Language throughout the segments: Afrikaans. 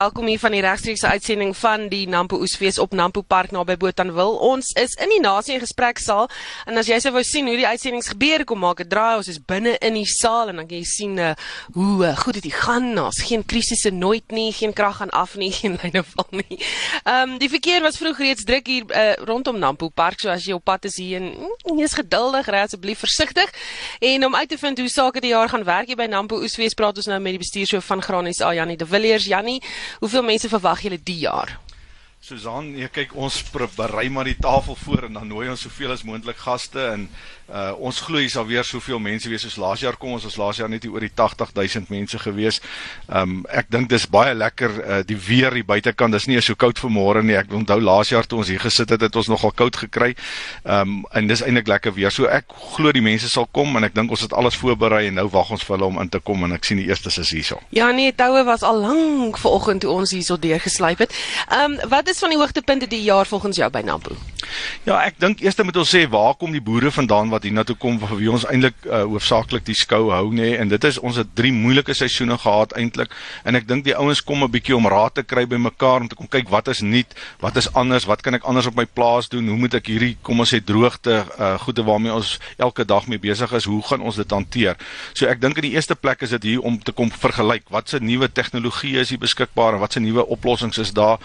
Welkom hier van die regstreekse uitsending van die Nampo Oesfees op Nampo Park naby Botawil. Ons is in die nasie gespreksaal en as jy sou wou sien hoe die uitsendings gebeur, kom maak 'n draai. Ons is binne in die saal en dan kan jy sien uh, hoe uh, goed dit gaan. Daar's geen krisisse nooit nie, geen krag gaan af nie, geen lyne val nie. Ehm um, die verkeer was vroeg reeds druk hier uh, rondom Nampo Park, so as jy op pad is hier en mm, wees geduldig, ry asseblief versigtig. En om uit te vind hoe sake die jaar gaan werk hier by Nampo Oesfees, praat ons nou met die bestuurshoof van Granies, Janie de Villiers. Janie, Hoeveel mense verwag julle die jaar? Susan, jy kyk ons berei maar die tafel voor en dan nooi ons soveel as moontlik gaste en Uh ons glo hier sal weer soveel mense wees soos laas jaar kom ons was laas jaar net oor die 80000 mense gewees. Um ek dink dis baie lekker uh die weer hier buitekant. Dis nie so koud vanmôre nie. Ek onthou laas jaar toe ons hier gesit het, het ons nogal koud gekry. Um en dis eintlik lekker weer. So ek glo die mense sal kom en ek dink ons het alles voorberei en nou wag ons vir hulle om in te kom en ek sien die eerstes is hierso. Ja nee, toue was al lank vanoggend toe ons hierso deurgeslyp het. Um wat is van die hoogtepunte die jaar volgens jou by Nampo? Ja, ek dink eers moet ons sê waar kom die boere vandaan wat hiernatoe kom vir wie ons eintlik uh, hoofsaaklik die skou hou nê? En dit is ons het drie moeilike seisoene gehad eintlik en ek dink die ouens kom 'n bietjie om raad te kry by mekaar om te kom kyk wat is nuut, wat is anders, wat kan ek anders op my plaas doen, hoe moet ek hierdie kom ons sê droogte uh, goede waarmee ons elke dag mee besig is, hoe gaan ons dit hanteer? So ek dink in die eerste plek is dit hier om te kom vergelyk. Wat se nuwe tegnologie is hier beskikbaar en wat se nuwe oplossings is daar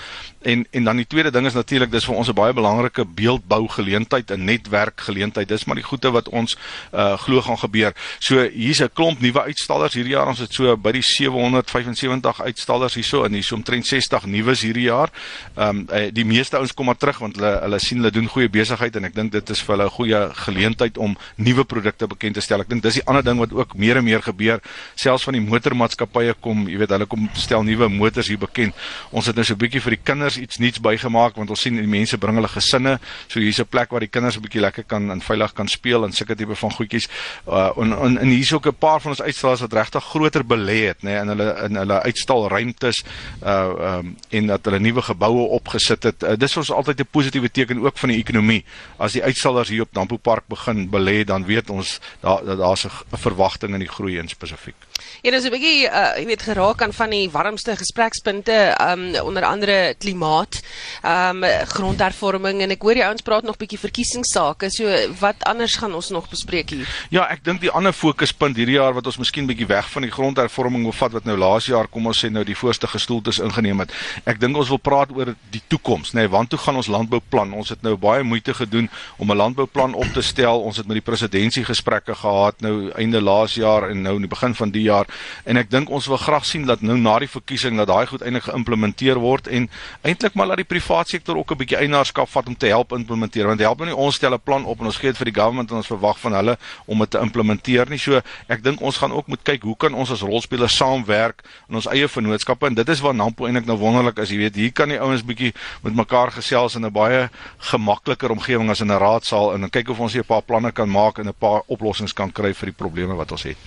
en en dan die tweede ding is natuurlik dis vir ons 'n baie belangrike beeldbou geleentheid, 'n netwerk geleentheid. Dis maar die goede wat ons uh glo gaan gebeur. So hier's 'n klomp nuwe uitstallers hierdie jaar. Ons het so by die 775 uitstallers hierso en hier's omtrent 60 nuwes hierdie jaar. Um uh, die meeste ouens kom maar terug want hulle hulle sien hulle doen goeie besigheid en ek dink dit is vir hulle 'n goeie geleentheid om nuwe produkte bekend te stel. Ek dink dis die ander ding wat ook meer en meer gebeur. Selfs van die motormaatskappye kom, jy weet, hulle kom stel nuwe motors hier bekend. Ons het nou so 'n bietjie vir die kinders iets nuuts bygemaak want ons sien die mense bring hulle gesinne So hier's 'n plek waar die kinders 'n bietjie lekker kan en veilig kan speel en sulke tipe van goedjies. Uh en en, en hier's ook 'n paar van ons uitstallers wat regtig groter belê het, nê, nee, in hulle in hulle uitstalruimtes uh um en dat hulle nuwe geboue opgesit het. Uh, dis ons altyd 'n positiewe teken ook van die ekonomie. As die uitstallers hier op Nampo Park begin belê, dan weet ons daar daar's 'n verwagting in die groei in spesifiek. Ja, dis 'n bietjie uh jy weet geraak aan van die warmste gesprekspunte um onder andere klimaat, um grondhervorming en ek hoor die ouens praat nog bietjie verkiesingsake. So wat anders gaan ons nog bespreek hier? Ja, ek dink die ander fokuspunt hierdie jaar wat ons miskien bietjie weg van die grondhervorming wil vat wat nou laas jaar kom ons sê nou die voorste gestoeltes ingeneem het. Ek dink ons wil praat oor die toekoms, nê, nee, want toe gaan ons landbouplan. Ons het nou baie moeite gedoen om 'n landbouplan op te stel. Ons het met die presidentsie gesprekke gehad nou einde laas jaar en nou in die begin van die jaar en ek dink ons wil graag sien dat nou na die verkiesing dat daai goed eintlik geïmplementeer word en eintlik maar dat die private sektor ook 'n bietjie eienaarskap vat om te help implementeer want help nou nie ons stel 'n plan op en ons gee dit vir die government en ons verwag van hulle om dit te implementeer nie. So ek dink ons gaan ook moet kyk hoe kan ons as rolspelers saamwerk in ons eie vennootskappe en dit is waar Nampo eintlik nou wonderlik is. Jy weet, hier kan die ouens bietjie met mekaar gesels in 'n baie gemakliker omgewing as in 'n raadsaal en dan kyk of ons hier 'n paar planne kan maak en 'n paar oplossings kan kry vir die probleme wat ons het.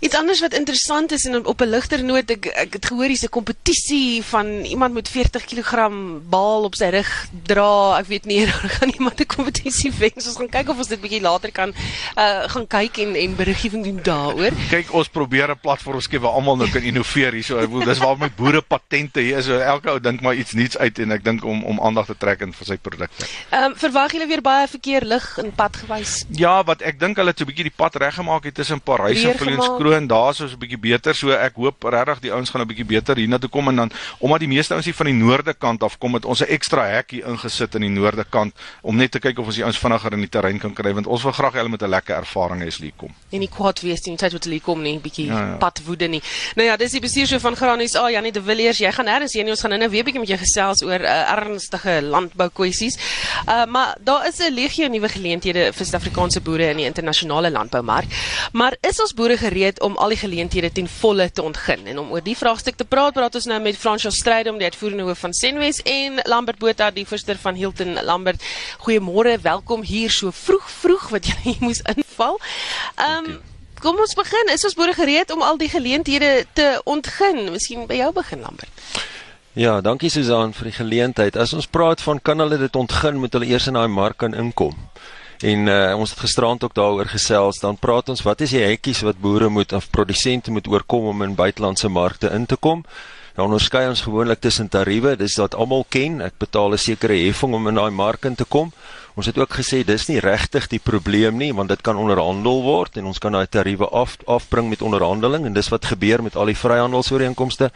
Iets anders wat interessant is en op 'n ligter noot ek ek het gehoor hier's 'n kompetisie van iemand met 40 kg bal op sy rug dra. Ek weet nie dan gaan iemand 'n kompetisie wen. So ons gaan kyk of ons dit bietjie later kan uh gaan kyk en en beriggewing doen daaroor. Kyk, ons probeer 'n platform skep waar almal nou kan innoveer hierso. Ek bedoel dis waar my boere patente hier is. So elke ou dink maar iets nuuts uit en ek dink om om aandag te trek in vir sy produkte. Ehm um, verwag julle weer baie verkeer lig en pad gewys? Ja, wat ek dink hulle het so 'n bietjie die pad reggemaak het tussen Parys en Viljoenskroon. Daar's so 'n bietjie beter. So ek hoop regtig die ouens gaan 'n bietjie beter hiernatoe kom en dan omdat die meeste ouens hier van die noorde kant af kom, het ons 'n ekstra hekkie ingesit in die noorde kant om net te kyk of ons die ouens vinniger in die terrein kan kry want ons wil graag hulle met 'n lekker ervaring hê as hulle kom. En nie kwaad wees nie, tyd wat hulle kom nie, bietjie ja, ja. pad woede nie. Nou ja, dis die bestuurshoof van Granies A, Janie de Villiers. Jy gaan nêrens heen nie. Ons gaan nou weer bietjie met jou gesels oor uh, ernstige landbou kwessies. Uh maar daar is 'n legio nuwe geleenthede vir Suid-Afrikaanse boere in die internasionale landboumark. Maar is ons boere gereed om al die geleenthede ten volle te ontgin? En om oor die vraagstuk te praat, praat ons nou met Fransjo Strydom, die uitvoerende hoof van Senwes en Lambert Botha, die voorsteur van Hilton Lambert. Goeiemôre, welkom hier so vroeg vroeg wat jy hier moes inval. Ehm um, kom ons begin. Is ons boere gereed om al die geleenthede te ontgin? Miskien by jou begin Lambert. Ja, dankie Susan vir die geleentheid. As ons praat van kan hulle dit ontgin met hulle eers in daai mark kan inkom. En uh, ons het gisterand ook daaroor gesels, dan praat ons wat is die hekkies wat boere moet of produsente moet oorkom om in buitelandse markte in te kom? Nou onderskei ons gewoonlik tussen tariewe, dis wat almal ken. Ek betaal 'n sekere heffing om in daai mark in te kom. Ons het ook gesê dis nie regtig die probleem nie, want dit kan onderhandel word en ons kan daai tariewe af afbring met onderhandeling en dis wat gebeur met al die vryhandelsooreenkomste.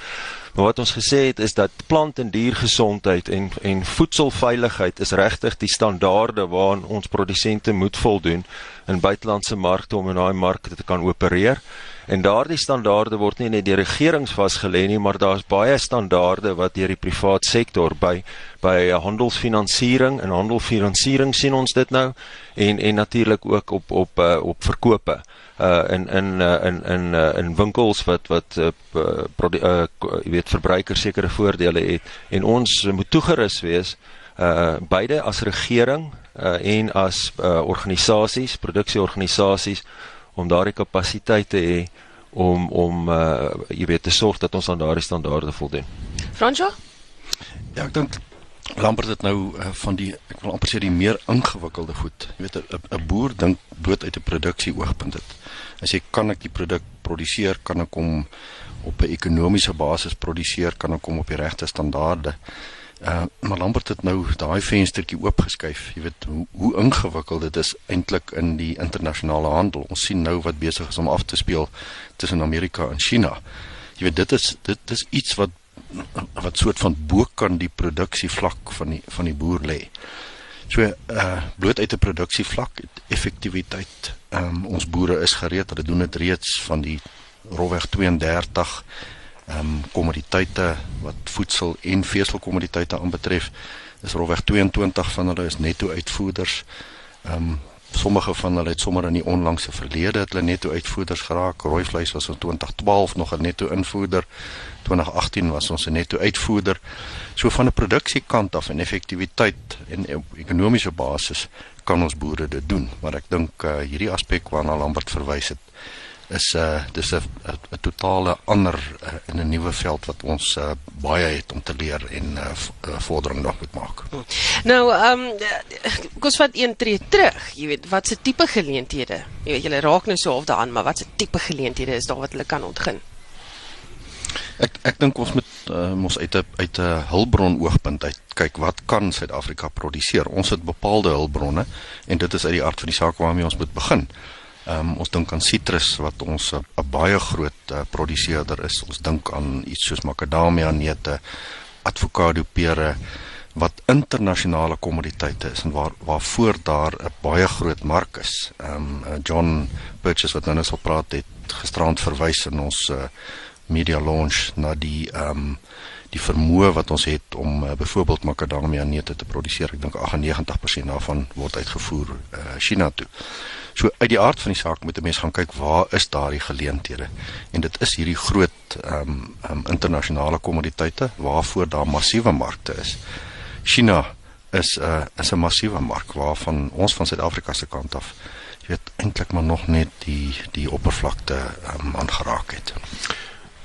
Maar wat ons gesê het is dat plant en diergesondheid en en voedselveiligheid is regtig die standaarde waaraan ons produsente moet voldoen in buitelandse markte om in daai markte te kan opereer. En daardie standaarde word nie net deur regerings vasgelê nie, maar daar's baie standaarde wat deur die privaat sektor by by handelsfinansiering en handelfinansiering sien ons dit nou en en natuurlik ook op op uh, op verkope uh in in uh, in in uh, in winkels wat wat uh, uh jy weet verbruikers sekere voordele het en ons moet toegerus wees uh beide as regering uh en as uh organisasies produksieorganisasies om daardie kapasiteit te hê om om uh jy weet te sorg dat ons aan daardie standaarde voldoen. Fransjo? Ja, ek dink Lambert het nou uh, van die ek wil amper sê die meer ingewikkelde goed. Jy weet 'n boer dink bloot uit 'n produksie oogpunt dit. As jy kan ek die produk produseer, kan ek hom op 'n ekonomiese basis produseer, kan ek hom op die regte standaarde. Uh maar Lambert het nou daai venstertjie oopgeskuif. Jy weet hoe hoe ingewikkeld dit is eintlik in die internasionale handel. Ons sien nou wat besig is om af te speel tussen Amerika en China. Jy weet dit is dit is iets wat wat soort van bo kan die produksie vlak van die van die boer lê. So uh bloot uit 'n produksie vlak effektiwiteit. Ehm um, ons boere is gereed, hulle doen dit reeds van die rowweg 32 ehm um, kommoditeite wat voedsel en veselkommoditeite aanbetref. Dis rowweg 22 van hulle is netto uitvoerders. Ehm um, sommige van hulle het sommer in die onlangse verlede het hulle netto uitvoerders geraak. Rooi vleis was in 2012 nog 'n netto invoerder. 2018 was ons 'n netto uitvoerder. So van 'n produksiekant af en effektiwiteit en op ekonomiese basis kan ons boere dit doen. Maar ek dink uh, hierdie aspek waarna Lambert verwys het is 'n uh, dis 'n 'n totale ander uh, in 'n nuwe veld wat ons uh, baie het om te leer en uh, vordering nog moet maak. Nou, ehm um, kos wat een tree terug, jy weet, wat se tipe geleenthede? Jy weet julle raak nou so half daaraan, maar wat se tipe geleenthede is daar wat hulle kan ontgin? Ek ek dink ons moet uh, ons uit 'n uit 'n hulpbron oogpunt uit kyk wat kan Suid-Afrika produseer. Ons het bepaalde hulpbronne en dit is uit die aard van die saak waarmee ons moet begin. Ehm um, ons dink aan sitrus wat ons 'n baie groot uh, produseerder is. Ons dink aan iets soos makadamia neute, avokado pere wat internasionale kommoditeite is en waar waarvoor daar 'n baie groot mark is. Ehm um, John Purchase wat nou net so praat het gisterand verwys in ons uh, media launch na die ehm um, die vermoë wat ons het om uh, byvoorbeeld makadamia neute te produseer. Ek dink 98% daarvan word uitgevoer uh, China toe. So uit die aard van die saak moet 'n mens gaan kyk waar is daardie geleenthede. En dit is hierdie groot ehm um, um, internasionale kommoditeite waarvoor daar massiewe markte is. China is 'n uh, is 'n massiewe mark waarvan ons van Suid-Afrika se kant af weet eintlik maar nog net die die oppervlakte um, aangeraak het.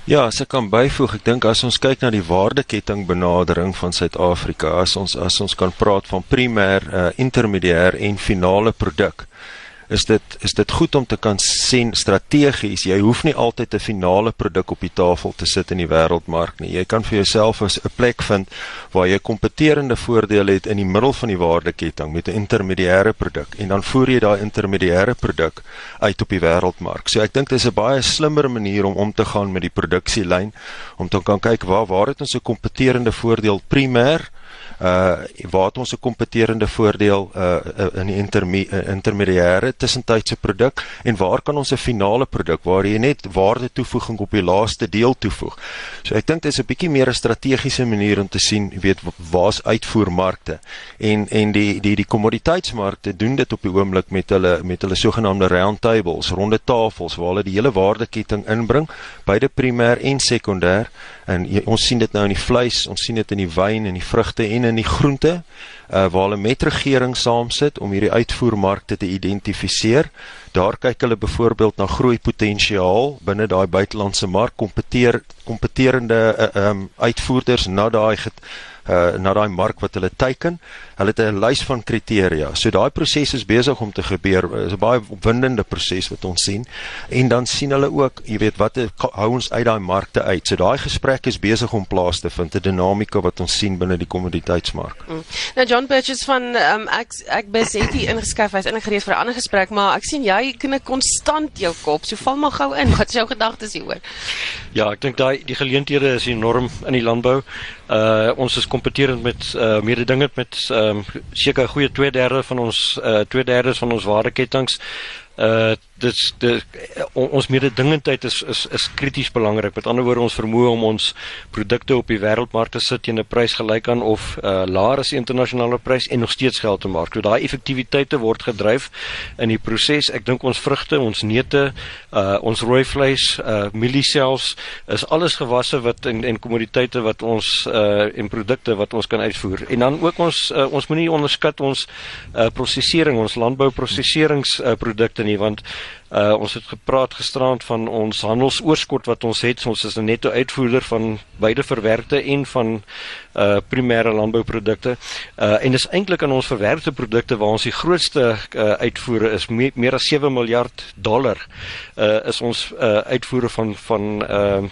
Ja, as ek kan byvoeg, ek dink as ons kyk na die waardeketting benadering van Suid-Afrika, as ons as ons kan praat van primêr, uh, intermediair en finale produk, is dit is dit goed om te kan sien strategies? Jy hoef nie altyd 'n finale produk op die tafel te sit in die wêreldmark nie. Jy kan vir jouself 'n plek vind waar jy kompeterende voordele het in die middel van die waardeketting met 'n intermediêre produk en dan voer jy daai intermediêre produk uit op die wêreldmark so ek dink dit is 'n baie slimmer manier om om te gaan met die produksielyn om te kan kyk waar waar het ons 'n kompeterende voordeel primêr uh waar ons 'n kompeterende voordeel uh in die interme uh, intermediêre tussentydse produk en waar kan ons 'n finale produk waar jy net waarde toevoeging op die laaste deel toevoeg. So ek dink dit is 'n bietjie meer 'n strategiese manier om te sien, jy weet, waar's uitvoermarkte? En en die die die kommoditeitsmarkte doen dit op die oomblik met hulle met hulle sogenaamde round tables, ronde tafels waar hulle die hele waardeketting inbring, beide primêr en sekondêr. En jy, ons sien dit nou in die vleis, ons sien dit in die wyn en die vrugte en in die groente uh, waar hulle met regering saam sit om hierdie uitvoermarkte te identifiseer Daar kyk hulle byvoorbeeld na groei potensiaal binne daai buitelandse mark, kompeteer kompeterende uh, um, uitvoerders na daai uh, na daai mark wat hulle teiken. Hulle het 'n lys van kriteria. So daai proses is besig om te gebeur. Dit is 'n baie opwindende proses wat ons sien. En dan sien hulle ook, jy weet, wat hou ons uit daai markte uit. So daai gesprek is besig om plaas te vind, 'n dinamika wat ons sien binne die kommoditeitsmark. Mm. Nou John Purchase van um, ek ek besit hier ingeskryf, hy's ingereed vir 'n ander gesprek, maar ek sien jy knik konstant jou kop. So val maar gou in. Wat is jou gedagtes hieroor? Ja, ek dink daai die geleenthede is enorm in die landbou. Uh ons is kompeterend met uh mededingend met ehm um, seker goeie 2/3 van ons uh 2/3 van ons waardeketings. Uh dit die ons mededingendheid is is is krities belangrik. Met ander woorde ons vermoë om ons produkte op die wêreldmark te sit teen 'n prys gelyk aan of uh laer as die internasionale prys en nog steeds geld te maak. So daai effektiwiteite word gedryf in die proses. Ek dink ons vrugte, ons neute, uh ons rooi vleis, uh mielieselfs is alles gewasse wat en en kommoditeite wat ons uh en produkte wat ons kan uitvoer. En dan ook ons uh, ons moenie onderskat ons uh prosesering, ons landbouprosesseringsprodukte uh, nie want Uh ons het gepraat gisterand van ons handelsoorskot wat ons het. Ons is 'n netto uitvoerder van beide verwerkte en van uh primêre landbouprodukte. Uh en dis eintlik aan ons verwerkte produkte waar ons die grootste uh, uitvoere is me meer as 7 miljard dollar. Uh is ons uh uitvoere van van uh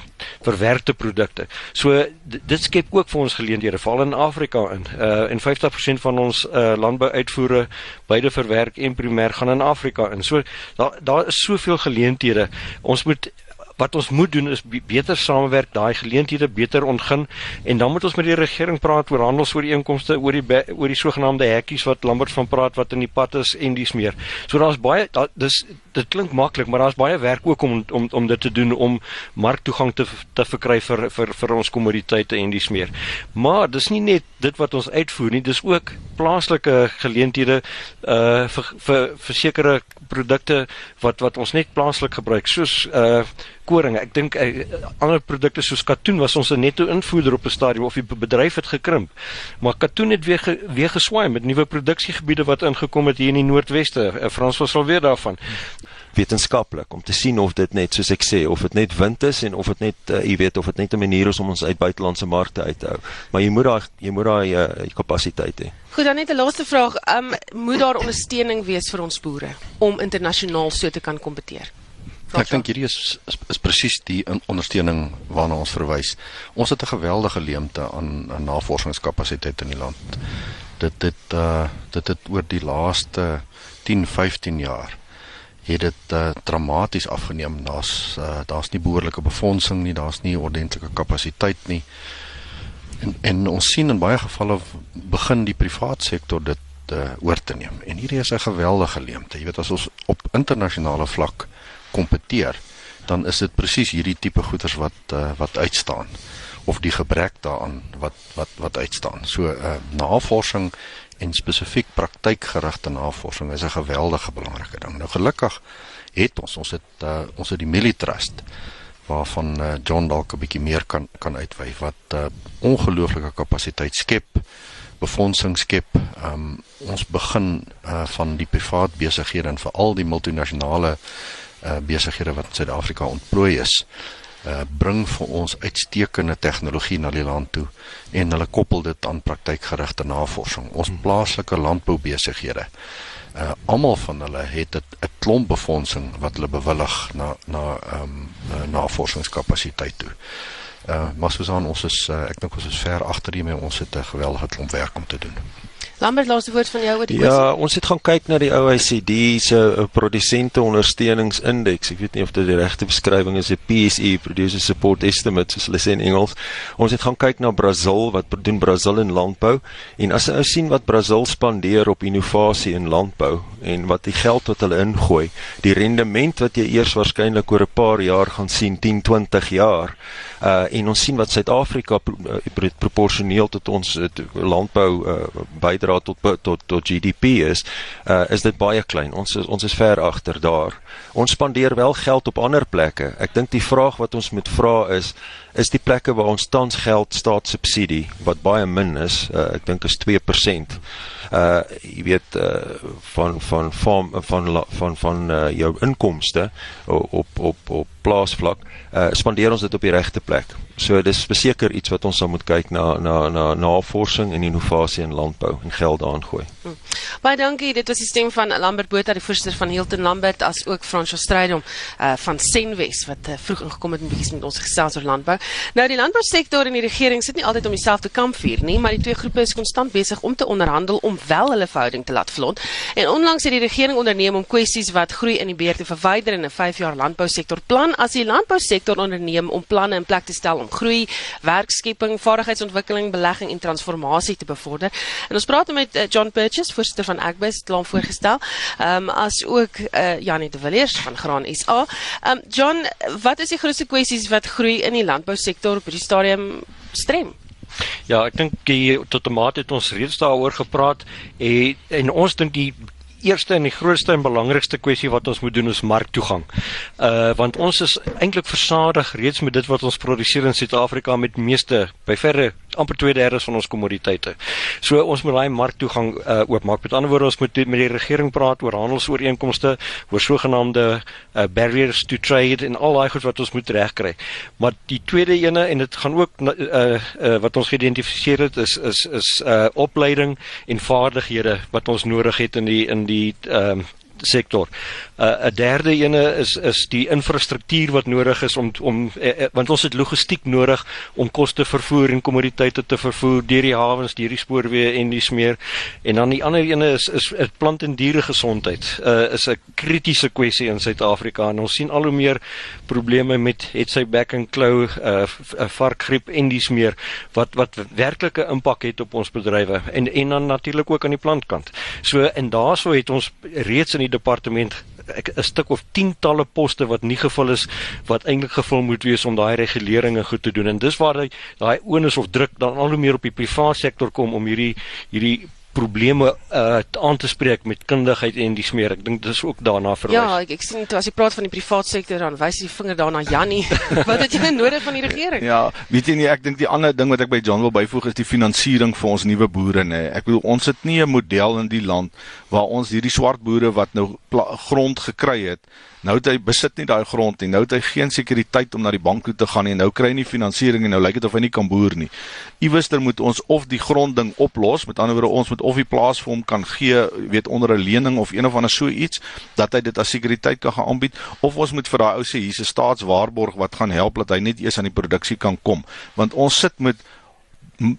verwerkte produkte. So dit skep ook vir ons geleenthede veral in Afrika in. Uh en 50% van ons uh landbouuitvoere beide verwerk en primêr gaan in Afrika in. So daar daar is soveel geleenthede. Ons moet wat ons moet doen is beter samewerk, daai geleenthede beter ontgin en dan moet ons met die regering praat oor handelsooreenkomste, oor die oor die sogenaamde hekkies wat Lambert van praat wat in die pad is en dis meer. So daar's baie da, dis dit klink maklik, maar daar's baie werk ook om om om dit te doen om marktoegang te te verkry vir vir vir ons kommoditeite en dis meer. Maar dis nie net dit wat ons uitvoer nie, dis ook plaaslike geleenthede uh vir vir vir sekere produkte wat wat ons net plaaslik gebruik soos uh koring. Ek dink uh, ander produkte soos katoen was ons 'n netto invoerder op 'n stadium of die bedryf het gekrimp. Maar katoen het weer ge, weer geswaai met nuwe produksiegebiede wat ingekom het hier in die Noordweste. Uh, Frans was al weer daarvan wetenskaplik om te sien of dit net soos ek sê of dit net wind is en of dit net uh, jy weet of dit net 'n manier is om ons uit buitelandse markte uit te hou. Maar jy moet daai jy moet daai uh, kapasiteit hê. Goed, dan net 'n laaste vraag. Um moet daar ondersteuning wees vir ons boere om internasionaal so te kan kompeteer? Ek dink hierdie is is, is presies die ondersteuning waarna ons verwys. Ons het 'n geweldige leemte aan, aan navorsingskapasiteit in die land. Dit dit uh dit het oor die laaste 10, 15 jaar het dit uh, dramaties afgeneem. Daar's uh, daar's nie behoorlike befondsing nie, daar's nie ordentlike kapasiteit nie. En en ons sien in baie gevalle begin die privaat sektor dit uh, oor te neem. En hierdie is 'n geweldige leemte. Jy weet as ons op internasionale vlak kompeteer, dan is dit presies hierdie tipe goederes wat uh, wat uitstaan of die gebrek daaraan wat wat wat uitstaan. So uh, navorsing en spesifiek praktykgerigte navorsing is 'n geweldige belangrike ding. Nou gelukkig het ons ons het uh, ons het die Millie Trust waarvan uh, John dalk 'n bietjie meer kan kan uitwy wat uh, ongelooflike kapasiteit skep, befondsing skep. Um, ons begin uh, van die privaat besighede en veral die multinasjonale uh, besighede wat in Suid-Afrika ontplooi is uh, bring vir ons uitstekende tegnologie na die land toe en hulle koppel dit aan praktykgerigte navorsing. Ons hmm. plaaslike landboubesighede uh almal van hulle het 'n klomp befondsing wat hulle bewillig na na ehm um, navorsingskapasiteit toe. Uh maar soos aan ons is uh, ek dink ons is ver agter hiermee ons het 'n geweldige klomp werk om te doen. Lambert, laaste woord van jou oor die ja, kwessie. Ja, ons het gaan kyk na die OECD se uh, produsente ondersteuningsindeks. Ek weet nie of dit die regte beskrywing is, die PSE, Producer Support Estimate, soos hulle sê in Engels. Ons het gaan kyk na Brasil, wat doen Brasil in landbou en as jy sien wat Brasil spandeer op innovasie in landbou en wat die geld wat hulle ingooi, die rendement wat jy eers waarskynlik oor 'n paar jaar gaan sien, 10, 20 jaar. Uh en ons sien wat Suid-Afrika pro, uh, proporsioneel tot ons uh, landbou uh, bydra tot tot tot GDP is, uh, is dit baie klein. Ons is ons is ver agter daar. Ons spandeer wel geld op ander plekke. Ek dink die vraag wat ons moet vra is is die plekke waar ons tans geld staatssubsidie wat baie min is, uh, ek dink is 2%. Uh jy weet uh van van van van van van, van uh, jou inkomste op op op plaasvlak, uh spandeer ons dit op die regte plek. So dis beseker iets wat ons sal moet kyk na na na navorsing en innovasie in landbou en geld daarin gooi. Hmm. Baie dankie. Dit was die stem van Lambert Botha, die voorsitter van Hilton Lambert, as ook Fransjo Strydom uh van Senwes wat uh, vroeg ingekom het en bietjie met ons gesels oor landbou. Nou die landbousektor en die regering sit nie altyd om dieselfde kamp vuur nie, maar die twee groepe is konstant besig om te onderhandel om wel hulle verhouding te laat vlot. En onlangs het die regering onderneem om kwessies wat groei in die beheer te verwyder in 'n 5 jaar landbousektor plan as die landbousektor onderneem om planne in plek te stel om groei, werkskepping, vaardigheidsontwikkeling, belegging en transformasie te bevorder. En ons praat met uh, John Purchase, voorsitter van Agbus, klaar voorgestel. Ehm um, as ook uh, Janie de Villiers van Graan SA. Ehm um, John, wat is die grootste kwessies wat groei in die landbousektor op hierdie stadium strem? Ja, ek dink die tot 'n mate het ons reeds daaroor gepraat en en ons dink die eerste en die grootste en belangrikste kwessie wat ons moet doen is marktoegang. Uh want ons is eintlik versadig reeds met dit wat ons produseer in Suid-Afrika met meeste by verre amper 2/3 van ons kommoditeite. So ons moet daai marktoegang uh oopmaak. Met ander woorde ons moet met die regering praat oor handelsooreenkomste, oor sogenaamde uh, barriers to trade en al daai goed wat ons moet regkry. Maar die tweede ene en dit gaan ook uh, uh wat ons geïdentifiseer het is is is uh opleiding en vaardighede wat ons nodig het in die in die die ehm um, sektor. 'n uh, derde ene is is die infrastruktuur wat nodig is om om eh, eh, want ons het logistiek nodig om kos te vervoer en kommoditeite te vervoer deur die hawens, deur die spoorweë en dis meer. En dan die ander ene is is, is plant en diere gesondheid. Uh is 'n kritiese kwessie in Suid-Afrika en ons sien al hoe meer probleme met het sy back and claw uh varkgriep en dis meer wat wat werklike impak het op ons bedrywe en en dan natuurlik ook aan die plantkant. So en daaroor het ons reeds in die departement 'n stuk of tientalle poste wat nie gevul is wat eintlik gevul moet wees om daai reguleringe goed te doen en dis waar daai onus of druk dan al hoe meer op die private sektor kom om hierdie hierdie probleme uh aan te spreek met kundigheid en die smeer. Ek dink dis ook daarna verwys. Ja, ek, ek sien toe as jy praat van die privaat sektor dan wys jy vinger daarna Jannie. wat het jy nodig van die regering? Ja, weet jy nie, ek dink die ander ding wat ek by John wil byvoeg is die finansiering vir ons nuwe boere nê. Ek bedoel ons het nie 'n model in die land waar ons hierdie swart boere wat nou grond gekry het Nou het hy besit nie daai grond nie. Nou het hy geen sekuriteit om na die bank toe te gaan nie. Nou kry hy nie finansiering en nou lyk dit of hy nie kan boer nie. Iewester moet ons of die grondding oplos, met ander woorde ons moet of die plaas vir hom kan gee, weet onder 'n lening of een of ander so iets dat hy dit as sekuriteit kan gaan aanbied of ons moet vir daai ou sê hier's 'n staatswaarborg wat gaan help dat hy net eers aan die produksie kan kom. Want ons sit met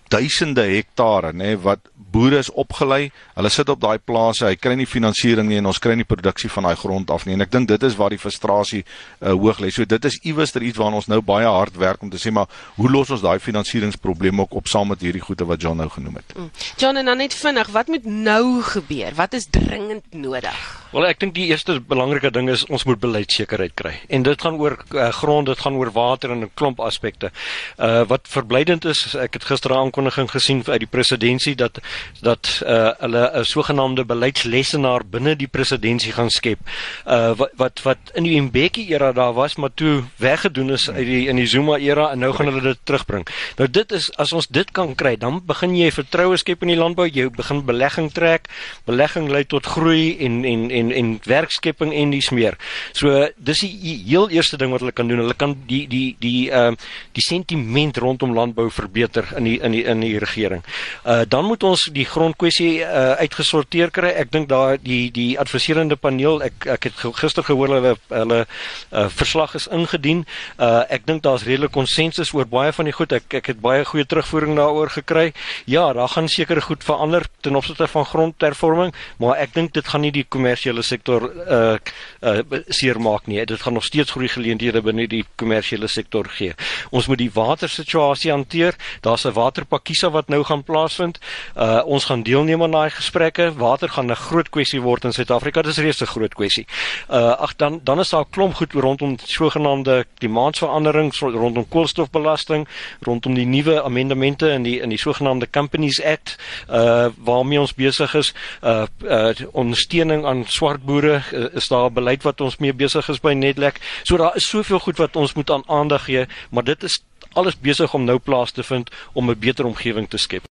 duisende hektare nê nee, wat boere is opgelei. Hulle sit op daai plase, hy kry nie finansiering nie en ons kry nie produksie van daai grond af nie. En ek dink dit is waar die frustrasie uh, hoog lê. So dit is iewers iets waarna ons nou baie hard werk om te sê maar hoe los ons daai finansieringsprobleem ook op saam met hierdie goede wat John nou genoem het. Mm. John en dan net vinnig, wat moet nou gebeur? Wat is dringend nodig? Wel ek dink die eerste belangrike ding is ons moet beleidsekerheid kry. En dit gaan oor uh, grond, dit gaan oor water en 'n klomp aspekte. Uh wat verblydend is, ek het gister 'n aankondiging gesien uit die presidentskap dat dat uh, hulle 'n sogenaamde beleidslesenaar binne die presidentskap gaan skep. Uh wat wat wat in die Mbeki era daar was, maar toe weggedoen is uit die in die Zuma era en nou gaan hulle dit terugbring. Nou dit is as ons dit kan kry, dan begin jy vertroue skep in die landbou, jy begin belegging trek. Belegging lei tot groei en en en en werkskepping en dis meer. So dis die heel eerste ding wat hulle kan doen. Hulle kan die die die ehm uh, die sentiment rondom landbou verbeter in die in die in die regering. Uh dan moet ons die grondkwessie uh, uitgesorteer kry. Ek dink daar die die adviserende paneel, ek ek het gister gehoor hulle hulle uh, verslag is ingedien. Uh, ek dink daar's redelik konsensus oor baie van die goed. Ek ek het baie goeie terugvoering daaroor gekry. Ja, daar gaan seker goed verander ten opsigte van grondhervorming, maar ek dink dit gaan nie die kommersiële sektor uh, uh seermaak nie. Dit gaan nog steeds groei geleenthede binne die kommersiële sektor gee. Ons moet die watersituasie hanteer. Daar's 'n waterpakkisa wat nou gaan plaasvind. Uh ons gaan deelneem aan daai gesprekke. Water gaan 'n groot kwessie word in Suid-Afrika. Dit is reeds 'n groot kwessie. Uh ag dan dan is daar 'n klomp goed rondom sogenaamde klimaatsverandering, rondom koolstofbelasting, rondom die nuwe amendemente in die in die sogenaamde Companies Act uh waarmee ons besig is. Uh uh ondersteuning aan swart boere uh, is daar 'n beleid wat ons mee besig is by Netlek. So daar is soveel goed wat ons moet aan aandag gee, maar dit is alles besig om nou plaas te vind om 'n beter omgewing te skep.